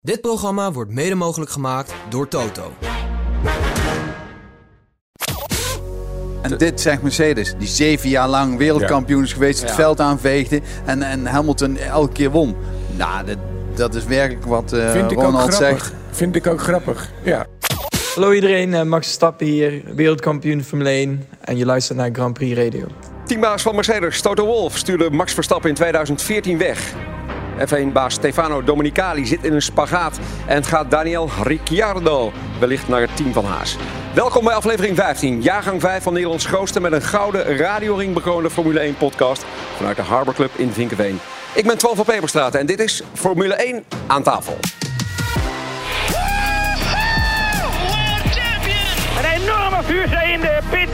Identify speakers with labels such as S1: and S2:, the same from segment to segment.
S1: Dit programma wordt mede mogelijk gemaakt door Toto.
S2: En dit zegt Mercedes, die zeven jaar lang wereldkampioen is geweest, het
S3: Ja.
S2: veld aanveegde en, en Hamilton elke keer won. Nou, dat, dat is werkelijk wat eh,
S3: Vind ik
S2: Ronald zegt.
S3: Vind ik ook grappig. Ja.
S4: Hallo iedereen, eh, Max Verstappen hier, wereldkampioen Formule 1 en je luistert naar Grand Prix Radio.
S5: Teambaas van Mercedes, Toto Wolff, stuurde Max Verstappen in 2014 weg. F1-baas Stefano Domenicali zit in een spagaat en gaat Daniel Ricciardo wellicht naar het team van Haas. Welkom bij aflevering 15, jaargang 5 van Nederlands grootste met een gouden radioring bekroonde Formule 1 podcast vanuit de Harbor Club in Vinkenveen. Ik ben Twan van Peperstraat en dit is Formule 1 aan tafel.
S6: Een enorme vuurzee in de pit.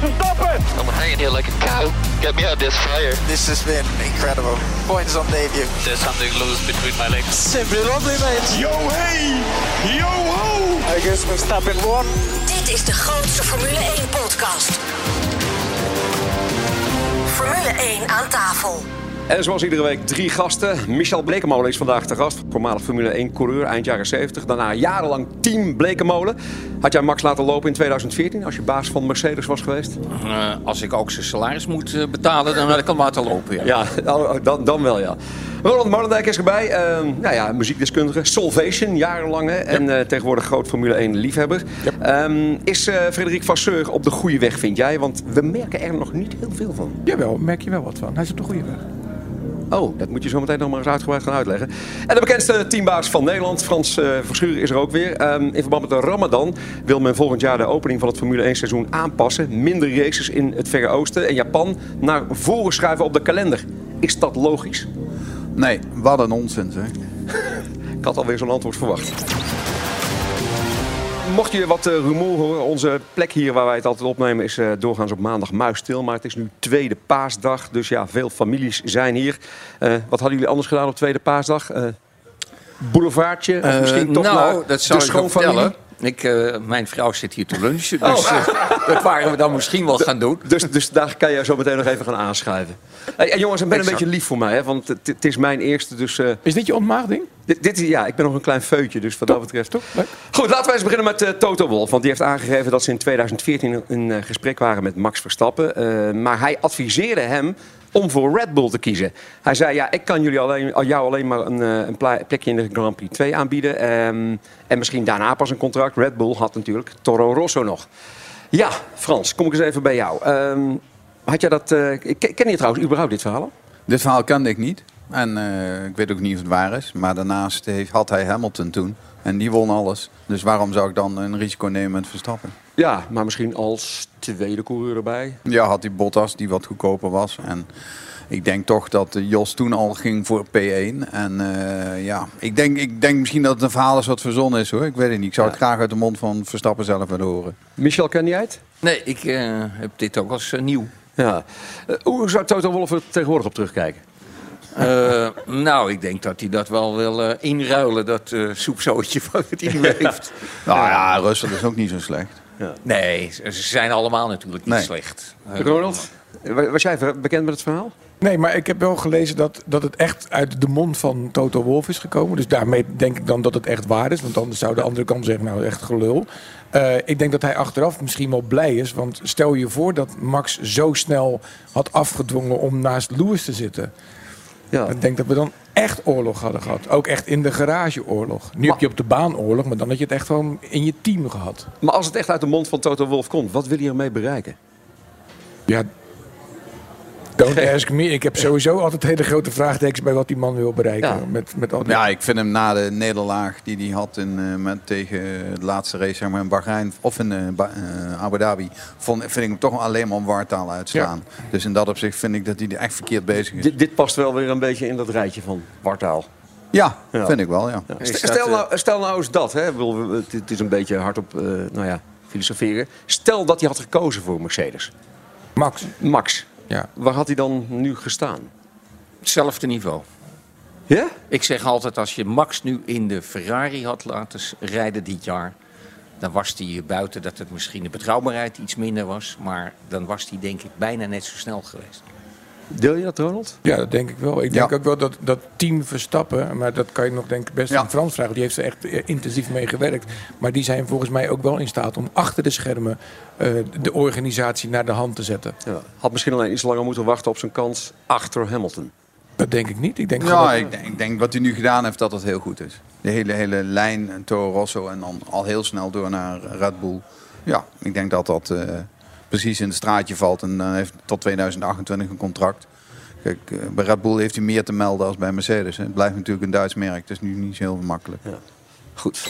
S6: Verstappen.
S7: I'm hanging here like a cow. Get me out of this fire.
S8: This has been incredible. Points on debut.
S7: There's something loose between my legs.
S8: Simply lovely, mate.
S6: Yo hey, yo ho.
S8: I guess Verstappen won.
S9: Dit is de grootste Formule 1 podcast. Formule 1 aan tafel.
S5: En zoals iedere week drie gasten. Michel Blekemolen is vandaag te gast. Voormalig Formule 1 coureur eind jaren 70. Daarna jarenlang team Blekemolen. Had jij Max laten lopen in 2014 als je baas van Mercedes was geweest?
S10: Eh, als ik ook zijn salaris moet eh, betalen, dan had ik hem laten lopen. Ja.
S5: Ja, dan, dan wel ja. Ronald Marlendijk is erbij. Nou ja, muziekdeskundige. Solvation, jarenlang. Hè? En eh, tegenwoordig groot Formule 1 liefhebber. Ehm, is eh Frederik Vasseur op de goede weg, vind jij? Want we merken er nog niet heel veel van.
S3: Jawel, merk je wel wat van. Hij is op de goede weg.
S5: Oh, dat moet je zo meteen nog maar eens uitgebreid gaan uitleggen. En de bekendste teambaas van Nederland, Frans eh Verschuren, is er ook weer. Ehm, in verband met de Ramadan wil men volgend jaar de opening van het Formule 1 seizoen aanpassen. Minder races in het Verre Oosten en Japan naar voren schuiven op de kalender. Is dat logisch?
S2: Nee, wat een onzin zeg.
S5: Ik had alweer zo'n antwoord verwacht. Mocht je wat eh, rumoer horen, onze plek hier waar wij het altijd opnemen is eh, doorgaans op maandag muisstil. Maar het is nu tweede paasdag, dus ja, veel families zijn hier. Eh, wat hadden jullie anders gedaan op tweede paasdag? Eh boulevardje? Of misschien toch
S10: nou,
S5: naar
S10: dat zou
S5: de schoonfamilie?
S10: vertellen. Ik, eh, mijn vrouw zit hier te lunchen, dus eh, dat waren we dan misschien wel gaan doen.
S5: Dus, dus daar kan je zo meteen nog even gaan aanschuiven. Hey, en jongens, en ben een beetje lief voor mij, hè, want het, is mijn eerste. Dus eh,
S3: Is dit je ontmaagding?
S5: Dit, dit, is- ja, ik ben nog een klein feutje, dus wat dat betreft.
S3: Toch? Leuk.
S5: Goed, laten we eens beginnen met eh, Toto Wolff. Want die heeft aangegeven dat ze in 2014 in eh, gesprek waren met Max Verstappen. Eh, maar hij adviseerde hem om voor Red Bull te kiezen. Hij zei, ja, ik kan jullie alleen, al jou alleen maar een, een plekje in de Grand Prix 2 aanbieden. Ehm, en misschien daarna pas een contract. Red Bull had natuurlijk Toro Rosso nog. Ja, Frans, kom ik eens even bij jou. Ehm, had jij dat... eh, ken ken je trouwens überhaupt dit verhaal?
S2: Dit verhaal kende ik niet. En eh, ik weet ook niet of het waar is. Maar daarnaast heeft, had hij Hamilton toen. En die won alles. Dus waarom zou ik dan een risico nemen met Verstappen?
S5: Ja, maar misschien als tweede coureur erbij.
S2: Ja, had hij Bottas die wat goedkoper was. En ik denk toch dat Jos toen al ging voor P1. En eh, ja, ik denk, ik denk misschien dat het een verhaal is wat verzonnen is hoor. Ik weet het niet. Ik zou het graag uit de mond van Verstappen zelf willen horen.
S5: Michel, ken jij het?
S10: Nee, ik eh, heb dit ook als nieuw.
S5: Ja. Hoe zou Toto Wolff er tegenwoordig op terugkijken?
S10: Eh, nou, ik denk dat hij dat wel wil eh, inruilen, dat eh soepzootje wat hij nu heeft.
S2: Nou ja, Russell is ook niet zo slecht.
S10: Nee, ze zijn allemaal natuurlijk niet
S2: Nee.
S10: slecht.
S5: Ronald, wa- was jij bekend met het verhaal?
S3: Nee, maar ik heb wel gelezen dat, dat het echt uit de mond van Toto Wolff is gekomen. Dus daarmee denk ik dan dat het echt waar is. Want anders zou de andere kant zeggen, nou echt gelul. Eh, ik denk dat hij achteraf misschien wel blij is. Want stel je voor dat Max zo snel had afgedwongen om naast Lewis te zitten.
S5: Ja.
S3: Ik denk dat we dan echt oorlog hadden gehad. Ook echt in de garage oorlog. Nu heb je op de baan oorlog, maar dan had je het echt gewoon in je team gehad.
S5: Maar als het echt uit de mond van Toto Wolff komt, wat wil hij ermee bereiken?
S3: Ja, don't ask me. Ik heb sowieso altijd hele grote vraagtekens bij wat die man wil bereiken.
S5: Ja.
S3: Met, met al die...
S2: Ja, ik vind hem na de nederlaag die hij had in, eh, met, tegen de laatste race zeg maar, in Bahrein of in eh, eh, Abu Dhabi, vond, vind ik hem toch alleen maar een wartaal uitstaan. Dus in dat opzicht vind ik dat hij er echt verkeerd bezig is.
S5: Dit, dit past wel weer een beetje in dat rijtje van wartaal.
S2: Ja,
S5: Ja.
S2: vind ik wel, ja.
S5: Stel, stel nou, stel nou eens dat, hè. Het het is een beetje hardop, eh nou ja, filosoferen. Stel dat hij had gekozen voor Mercedes.
S3: Max.
S5: Max,
S3: Ja.
S5: waar had hij dan nu gestaan?
S10: Hetzelfde niveau.
S5: Ja?
S10: Ik zeg altijd, als je Max nu in de Ferrari had laten rijden dit jaar... dan was hij buiten dat het misschien de betrouwbaarheid iets minder was... maar dan was hij denk ik bijna net zo snel geweest.
S5: Deel je dat, Ronald?
S3: Ja, dat denk ik wel. Ik denk
S2: Ja.
S3: ook wel dat, dat team Verstappen, maar dat kan je nog denk ik best
S2: Ja.
S3: aan Frans vragen. Die heeft er echt eh, intensief mee gewerkt. Maar die zijn volgens mij ook wel in staat om achter de schermen eh, de organisatie naar de hand te zetten.
S5: Ja. Had misschien alleen iets langer moeten wachten op zijn kans achter Hamilton.
S3: Dat denk ik niet. Ik denk
S2: Ja,
S3: dat-
S2: ik denk, ik denk wat hij nu gedaan heeft, dat het heel goed is. De hele, hele lijn eh, Toro Rosso en dan al heel snel door naar Red Bull. Ja, ik denk dat dat eh, precies in het straatje valt. En dan heeft tot 2028 een contract. Kijk, eh, bij Red Bull heeft hij meer te melden als bij Mercedes. Het blijft natuurlijk een Duits merk. Is nu niet zo heel makkelijk.
S5: Goed.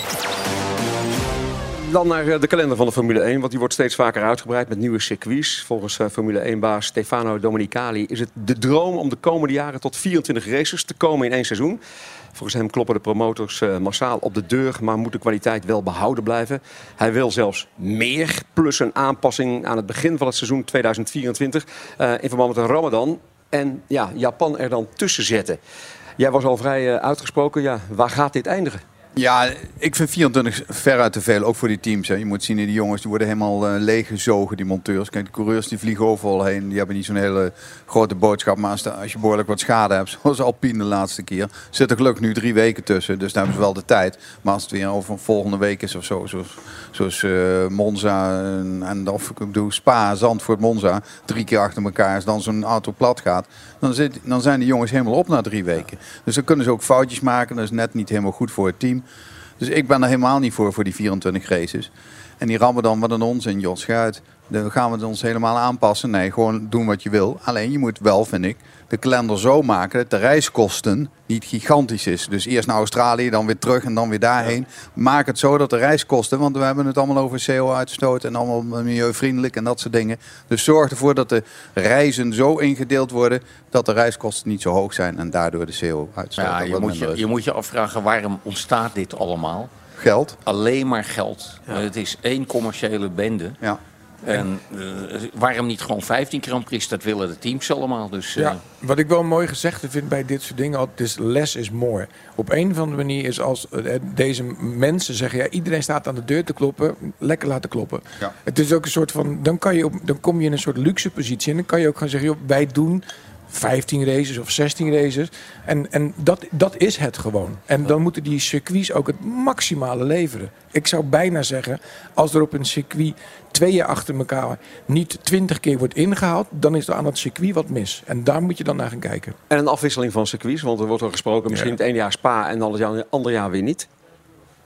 S5: Dan naar eh, de kalender van de Formule 1, want die wordt steeds vaker uitgebreid met nieuwe circuits. Volgens eh, Formule 1-baas Stefano Domenicali is het de droom om de komende jaren tot 24 races te komen in één seizoen. Volgens hem kloppen de promotors eh, massaal op de deur, maar moet de kwaliteit wel behouden blijven. Hij wil zelfs meer, plus een aanpassing aan het begin van het seizoen 2024 eh, in verband met de Ramadan. En ja, Japan er dan tussen zetten. Jij was al vrij uitgesproken. Ja, waar gaat dit eindigen?
S2: Ja, ik vind 24 veruit te veel, ook voor die teams. Hè. Je moet zien, die jongens die worden helemaal eh, leeggezogen, die monteurs. Kijk, de coureurs die vliegen overal heen. Die hebben niet zo'n hele grote boodschap. Maar als, je behoorlijk wat schade hebt, zoals Alpine de laatste keer... zit er gelukkig nu drie weken tussen, dus daar hebben ze wel de tijd. Maar als het weer over volgende week is of zo, zoals, zoals eh, Monza en, en of ik bedoel Spa, Zandvoort, Monza... drie keer achter elkaar, als dan zo'n auto plat gaat... Dan, zit, dan zijn die jongens helemaal op na drie weken. Dus dan kunnen ze ook foutjes maken. Dat is net niet helemaal goed voor het team. Dus ik ben er helemaal niet voor, voor die 24 races. En die rammen dan wat een onzin, Jos Schuit. Dan gaan we het ons helemaal aanpassen. Nee, gewoon doen wat je wil. Alleen je moet wel, vind ik, de kalender zo maken dat de reiskosten niet gigantisch is. Dus eerst naar Australië, dan weer terug en dan weer daarheen. Maak het zo dat de reiskosten, want we hebben het allemaal over CO-uitstoot en allemaal milieuvriendelijk en dat soort dingen. Dus zorg ervoor dat de reizen zo ingedeeld worden dat de reiskosten niet zo hoog zijn en daardoor de CO-uitstoot
S10: Ja, je, moet je, je moet je afvragen waarom ontstaat dit allemaal?
S2: Geld.
S10: Alleen maar geld. Het is één commerciële bende.
S2: Ja.
S10: En eh, waarom niet gewoon 15 Grand Prix? Dat willen de teams allemaal. Dus, eh,
S3: Ja, wat ik wel mooi gezegd vind bij dit soort dingen altijd is less is more. Op een of andere manier is als eh, deze mensen zeggen, ja, iedereen staat aan de deur te kloppen, lekker laten kloppen.
S2: Ja.
S3: Het is ook een soort van, dan, kan je op, dan kom je in een soort luxe positie en dan kan je ook gaan zeggen, joh, wij doen 15 races of 16 races. En, en dat, dat is het gewoon. En dan moeten die circuits ook het maximale leveren. Ik zou bijna zeggen, als er op een circuit twee jaar achter elkaar niet 20 keer wordt ingehaald, dan is er aan het circuit wat mis. En daar moet je dan naar gaan kijken.
S5: En een afwisseling van circuits, want er wordt al gesproken misschien
S3: Ja.
S5: het ene jaar Spa en dan het jaar- andere jaar weer niet.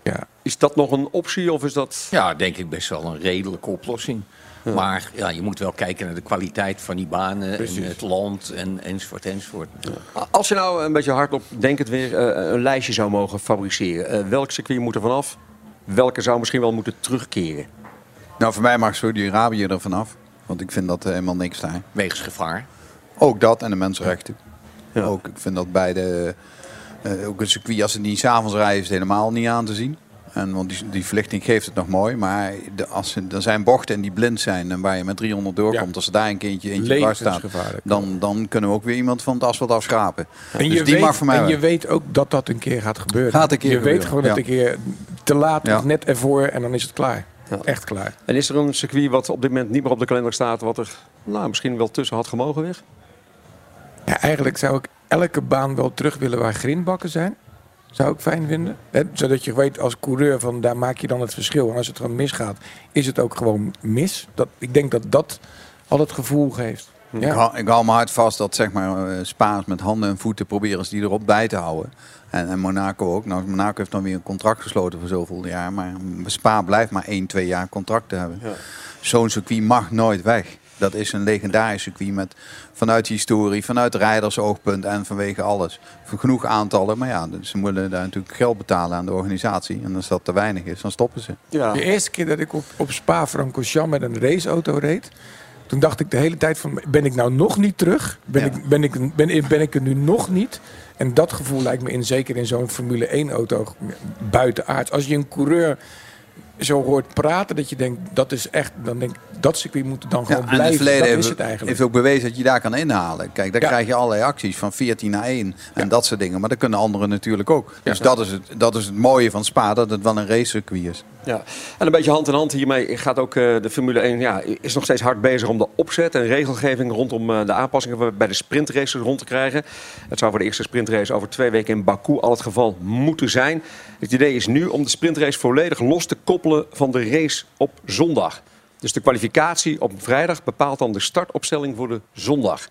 S3: Ja.
S5: Is dat nog een optie of is dat...
S10: ja, denk ik best wel een redelijke oplossing. Maar ja, je moet wel kijken naar de kwaliteit van die banen
S3: Precies.
S10: en het land en, enzovoort enzovoort.
S5: Als je nou een beetje hardop denkend weer eh, een lijstje zou mogen fabriceren. eh, welk circuit moet er vanaf? Welke zou misschien wel moeten terugkeren?
S2: Nou, voor mij mag Saudi-Arabië er vanaf. Want ik vind dat helemaal niks daar.
S10: Wegens gevaar.
S2: Ook dat en de mensenrechten.
S5: Ja.
S2: Ook, ik vind dat beide... eh, ook een circuit, als ze niet s'avonds rijden, is het helemaal niet aan te zien. En, want die, die verlichting geeft het nog mooi. Maar de, als ze, er zijn bochten en die blind zijn en waar je met 300 doorkomt.
S3: Ja.
S2: Als er daar een kindje eentje dwars staat, dan, dan kunnen we ook weer iemand van het asfalt afschrapen.
S3: En,
S2: dus
S3: je,
S2: die
S3: weet,
S2: mag voor mij
S3: en je weet ook dat dat een keer gaat gebeuren.
S2: Gaat een keer
S3: je
S2: gebeuren,
S3: weet gewoon dat
S2: ja.
S3: een keer te laat
S2: Ja.
S3: is, net ervoor en dan is het klaar.
S5: Ja.
S3: Echt klaar.
S5: En is er een circuit wat op dit moment niet meer op de kalender staat... wat er nou, misschien wel tussen had gemogen weer?
S3: Ja, eigenlijk zou ik elke baan wel terug willen waar grindbakken zijn. Zou ik fijn vinden. Zodat je weet als coureur van daar maak je dan het verschil. En als het dan misgaat, is het ook gewoon mis. Dat, ik denk dat dat al het gevoel geeft.
S2: Ik,
S3: Ja.
S2: hou, ik hou me hard vast dat zeg maar, eh, Spaans met handen en voeten proberen ze die erop bij te houden. En, en Monaco ook. Nou, Monaco heeft dan weer een contract gesloten voor zoveel jaar. Maar Spa blijft maar 1, 2 jaar contract te hebben. Zo'n circuit mag nooit weg. Dat is een legendarisch circuit met vanuit historie, vanuit rijdersoogpunt en vanwege alles. Voor genoeg aantallen, maar ja, ze moeten daar natuurlijk geld betalen aan de organisatie. En als dat te weinig is, dan stoppen ze.
S5: Ja.
S3: De eerste keer dat ik op, op Spa-Francorchamps met een raceauto reed... toen dacht ik de hele tijd van, ben ik nou nog niet terug? Ben,
S2: Ja.
S3: ik, ben, ik, ben, ik- ben ik er nu nog niet? En dat gevoel lijkt me in, zeker in zo'n Formule 1-auto buitenaard. Als je een coureur zo hoort praten, dat je denkt, dat is echt... dan denk ik, dat circuit moet dan
S2: Ja,
S3: gewoon
S2: en het
S3: blijven.
S2: verleden
S3: Dat
S2: heeft,
S3: is het eigenlijk.
S2: heeft ook bewezen dat je daar kan inhalen. Kijk, dan
S3: Ja.
S2: krijg je allerlei acties van 14 naar 1 en dat soort dingen. Maar dat kunnen anderen natuurlijk ook. Dus dat, is het, dat is het mooie van Spa, dat het wel een racecircuit is.
S5: Ja. En een beetje hand in hand hiermee gaat ook eh, de Formule 1 ja, is nog steeds hard bezig om de opzet en regelgeving rondom eh, de aanpassingen bij de sprintraces rond te krijgen. Het zou voor de eerste sprintrace over twee weken in Baku al het geval moeten zijn. Het idee is nu om de sprintrace volledig los te koppelen van de race op zondag. Dus de kwalificatie op vrijdag bepaalt dan de startopstelling voor de zondag.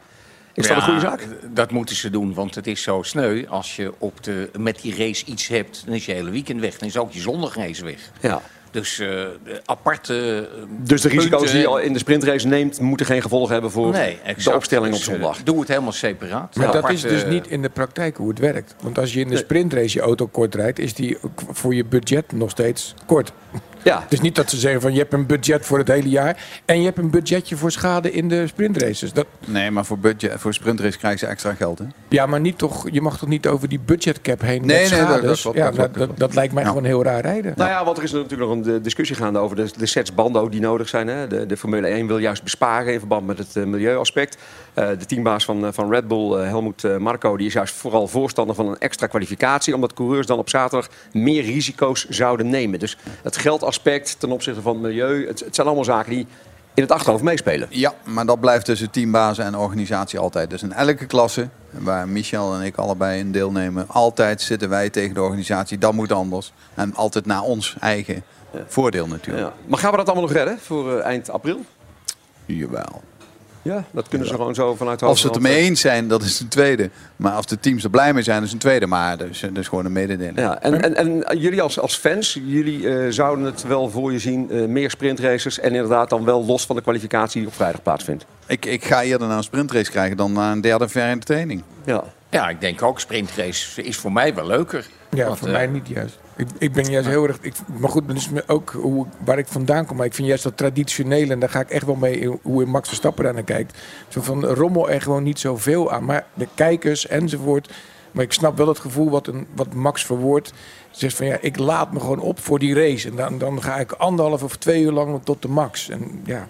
S5: Is dat een goede zaak?
S10: Dat moeten ze doen, want het is zo sneu. Als je op de, met die race iets hebt, dan is je hele weekend weg. Dan is ook je zondagrace weg.
S5: Ja.
S10: Dus eh, de aparte. eh,
S5: Dus de risico's die je al in de sprintrace neemt, moeten geen gevolg hebben voor
S10: Nee,
S5: de opstelling op
S10: Dus, eh,
S5: zondag.
S10: doe het helemaal separaat.
S3: Maar dat
S10: Aparte-
S3: is dus niet in de praktijk hoe het werkt. Want als je in de sprintrace je auto kort rijdt, is die voor je budget nog steeds kort.
S5: Ja.
S3: Het is niet dat ze zeggen van je hebt een budget voor het hele jaar en je hebt een budgetje voor schade in de sprintraces. Dat,
S2: Nee, maar voor, budget, voor sprintrace krijgen ze extra geld. Hè?
S3: ja, maar niet toch, je mag toch niet over die budgetcap heen
S2: Nee,
S3: met
S2: nee, dat- dat klopt,
S3: ja,
S2: dat klopt,
S3: dat,
S2: dat
S3: dat, dat lijkt mij
S2: Ja.
S3: gewoon heel raar rijden.
S5: Nou ja, want er is natuurlijk nog een eh, discussie gaande over de, de sets banden ook die nodig zijn. Hè. De, de Formule 1 wil juist besparen in verband met het eh, milieuaspect. Eh, de teambaas van, eh, van Red Bull, eh, Helmoet eh, Marco, die is juist vooral voorstander van een extra kwalificatie. Omdat coureurs dan op zaterdag meer risico's zouden nemen. Dus het geldaspect ten opzichte van het milieu, het, het zijn allemaal zaken die in het achterhoofd meespelen.
S2: Ja, maar dat blijft tussen teambazen en organisatie altijd. Dus in elke klasse, waar Michel en ik allebei in deelnemen, altijd zitten wij tegen de organisatie. Dat moet anders. En altijd naar ons eigen voordeel natuurlijk.
S5: Ja. Maar gaan we dat allemaal nog redden voor eind april?
S2: Jawel.
S5: Ja, dat kunnen ze gewoon zo vanuit de
S2: Als ze het ermee eens zijn, dat is een tweede. Maar als de teams er blij mee zijn, dat is een tweede. Maar dat is, dat is gewoon een mededeling.
S5: Ja, en, en, en jullie als, als fans, jullie eh, zouden het wel voor je zien, eh, meer sprintraces en inderdaad dan wel los van de kwalificatie die op vrijdag plaatsvindt.
S2: Ik, ik ga eerder naar een sprintrace krijgen dan naar een derde ver in de training.
S5: Ja.
S10: Ja, ik denk ook sprintrace is voor mij wel leuker.
S3: Ja,
S10: Want,
S3: voor
S10: eh,
S3: mij niet juist. Ik, ik ben juist heel erg. Ik, maar goed, dat is ook hoe, waar ik vandaan kom. Maar ik vind juist dat traditionele, en daar ga ik echt wel mee in- hoe Max Verstappen daar naar kijkt. Zo van rommel er gewoon niet zoveel aan. Maar de kijkers enzovoort. Maar ik snap wel het gevoel wat, een, wat Max verwoordt. Zegt van ja, ik laat me gewoon op voor die race. En dan, dan ga ik anderhalf of twee uur lang tot de max. En ja,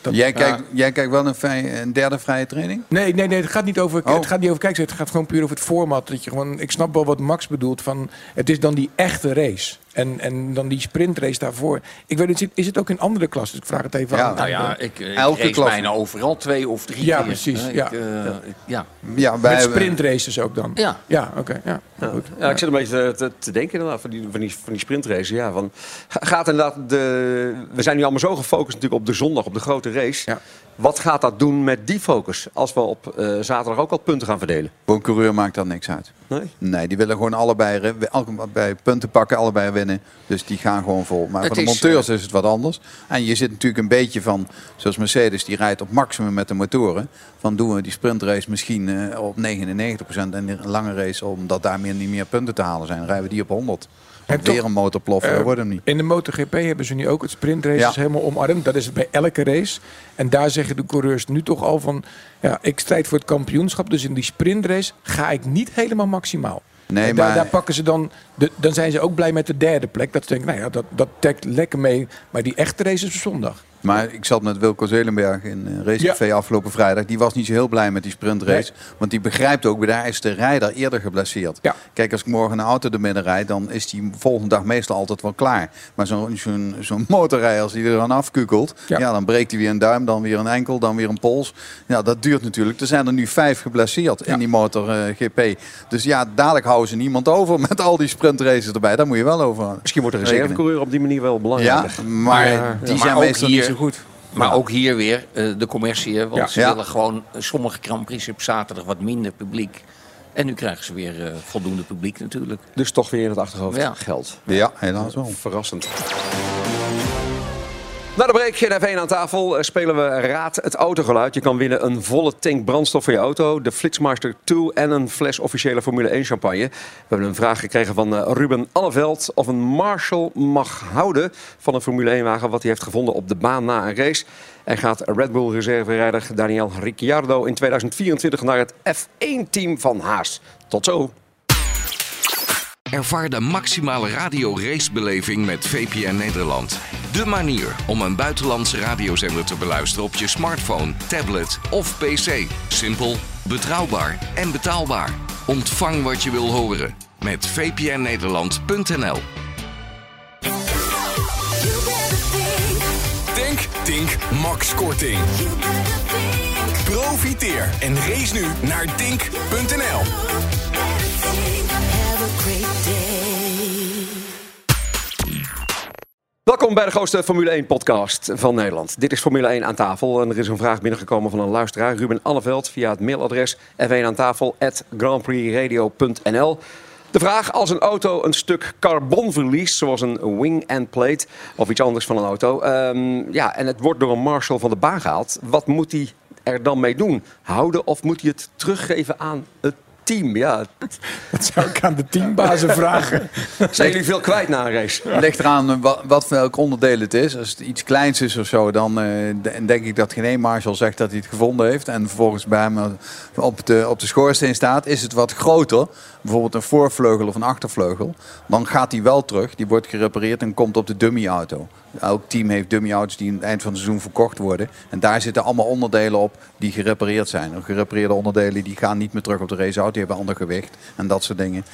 S3: dat,
S2: Jij, kijkt, jij kijkt wel een, vrij- een derde vrije training?
S3: Nee, nee, nee, het gaat niet over,
S2: Oh.
S3: het gaat niet over kijken. Het gaat gewoon puur over het format. Dat je gewoon, ik snap wel wat Max bedoelt. Van, het is dan die echte race. En, en dan die sprintrace daarvoor. Ik weet niet, is het ook in andere klassen? Dus ik vraag het even
S2: Ja,
S3: aan.
S10: Nou ja, ik, ik
S2: Elke
S10: race
S2: klas.
S10: bijna overal twee of drie
S3: Ja,
S10: keer.
S3: precies,
S10: Eh,
S3: ja.
S10: Eh, ja.
S2: Ja, wij
S3: Met sprintraces ook dan?
S10: Ja.
S3: Ja, oké. ja. Goed.
S5: Ja, ik zit een beetje te, te, denken inderdaad van die, van die, van die sprintraces. Ja, van, gaat inderdaad de, we zijn nu allemaal zo gefocust natuurlijk op de zondag, op de grote race.
S3: Ja.
S5: Wat gaat dat doen met die focus als we op eh, zaterdag ook al punten gaan verdelen?
S2: Voor een coureur maakt dat niks uit.
S5: Nee?
S2: Nee, die willen gewoon allebei, allebei punten pakken, allebei winnen. Dus die gaan gewoon vol. Maar
S10: Het
S2: voor de
S10: is,
S2: monteurs is het wat anders. En je zit natuurlijk een beetje van, zoals Mercedes, die rijdt op maximum met de motoren. Van doen we die sprintrace misschien eh, op 99% en die lange race, omdat daar meer, niet meer punten te halen zijn, rijden we die op 100.
S3: En
S2: Weer
S3: toch-
S2: een motorplof,
S3: Eh,
S2: dat wordt hem niet.
S3: In de MotoGP hebben ze nu ook het sprintraces
S2: Ja.
S3: helemaal omarmd. Dat is bij elke race. En daar zeggen de coureurs nu toch al van... Ja, ik strijd voor het kampioenschap. Dus in die sprintrace ga ik niet helemaal maximaal.
S2: Nee,
S3: daar,
S2: maar-
S3: daar pakken ze dan... De, dan zijn ze ook blij met de derde plek. Dat ze denken, nou ja, dat, dat trekt lekker mee. Maar die echte race is op zondag.
S2: Maar ik zat met Wilco Zelenberg in een racecafé afgelopen vrijdag. Die was niet zo heel blij met die sprintrace. Want die begrijpt ook, daar is de rijder eerder geblesseerd.
S3: Ja.
S2: Kijk, als ik morgen een auto er midden rijd, dan is die volgende dag meestal altijd wel klaar. Maar zo'n zo'n zo'n motorrijder, als die er dan afkukelt,
S3: Ja.
S2: ja. dan breekt hij weer een duim, dan weer een enkel, dan weer een pols. Ja, dat duurt natuurlijk. Er zijn er nu vijf geblesseerd
S3: Ja.
S2: in die motor eh, GP. Dus ja, dadelijk houden ze niemand over met al die sprintraces erbij. Daar moet je wel over.
S5: Misschien wordt de reservecoureur op die manier wel belangrijk.
S2: Ja, maar die zijn meestal
S10: hier-
S2: niet zo goed.
S10: Maar ook hier weer eh, de commercie. hè, Want
S3: Ja.
S10: ze
S2: Ja.
S10: willen gewoon eh, sommige Grand Prix op zaterdag wat minder publiek. En nu krijgen ze weer eh, voldoende publiek natuurlijk.
S5: Dus toch weer in het achterhoofd
S10: Ja.
S5: geld.
S2: Ja, helaas wel.
S5: Verrassend. Na de break in F1 aan tafel eh, spelen we Raad het autogeluid. Je kan winnen een volle tank brandstof voor je auto, de Flitsmaster 2 en een fles officiële Formule 1 champagne. We hebben een vraag gekregen van eh, Ruben Alleveld of een Marshall mag houden van een Formule 1 wagen wat hij heeft gevonden op de baan na een race. En gaat Red Bull reserverijder Daniel Ricciardo in 2024 naar het F1-team van Haas. Tot zo.
S11: Ervaar de maximale radio-racebeleving met VPN Nederland. De manier om een buitenlandse radiozender te beluisteren op je smartphone, tablet of pc. Simpel, betrouwbaar en betaalbaar. Ontvang wat je wil horen met vpnnederland.nl.
S12: Dink Max Korting. Profiteer en race nu naar dink.nl.
S5: Welkom bij de grootste Formule 1 podcast van Nederland. Dit is Formule 1 aan tafel en er is een vraag binnengekomen van een luisteraar, Ruben Alleveld, via het mailadres f1 aan tafel. De vraag als een auto een stuk carbon verliest, zoals een wing and plate of iets anders van een auto, ehm, ja, en het wordt door een marshal van de baan gehaald, wat moet hij er dan mee doen? Houden of moet hij het teruggeven aan het team? Ja,
S3: Dat zou ik aan de teambazen vragen.
S5: zijn jullie veel kwijt na een race?
S2: Het ligt eraan eh, wat, wat voor welk onderdeel het is. Als het iets kleins is of zo, dan eh, de- denk ik dat geen één marshal zegt dat hij het gevonden heeft. En vervolgens bij hem eh, op de, op de schoorsteen staat. Is het wat groter, bijvoorbeeld een voorvleugel of een achtervleugel, dan gaat hij wel terug. Die wordt gerepareerd en komt op de dummy-auto. Elk team heeft dummy-auto's die aan het eind van het seizoen verkocht worden. En daar zitten allemaal onderdelen op die gerepareerd zijn. En gerepareerde onderdelen die gaan niet meer terug op de raceauto. Die hebben ander gewicht en dat soort dingen.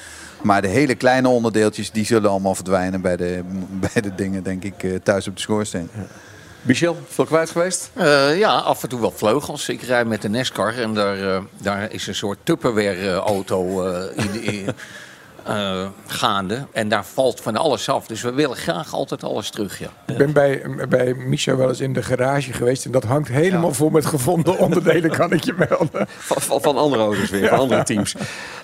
S2: Maar de hele kleine onderdeeltjes die zullen allemaal verdwijnen bij de, bij de dingen, denk ik, eh, thuis op de schoorsteen.
S5: Michel, veel kwijt geweest?
S10: Eh, ja, af en toe wel vleugels. Ik rijd met de NASCAR en daar, eh, daar is een soort Tupperware-auto eh, eh, gaande. En daar valt van alles af. Dus we willen graag altijd alles terug, ja.
S3: Ik ben bij, bij Micha wel eens in de garage geweest en dat hangt helemaal vol met gevonden onderdelen, kan ik je melden.
S5: Van, van, van andere auto's weer, van andere teams.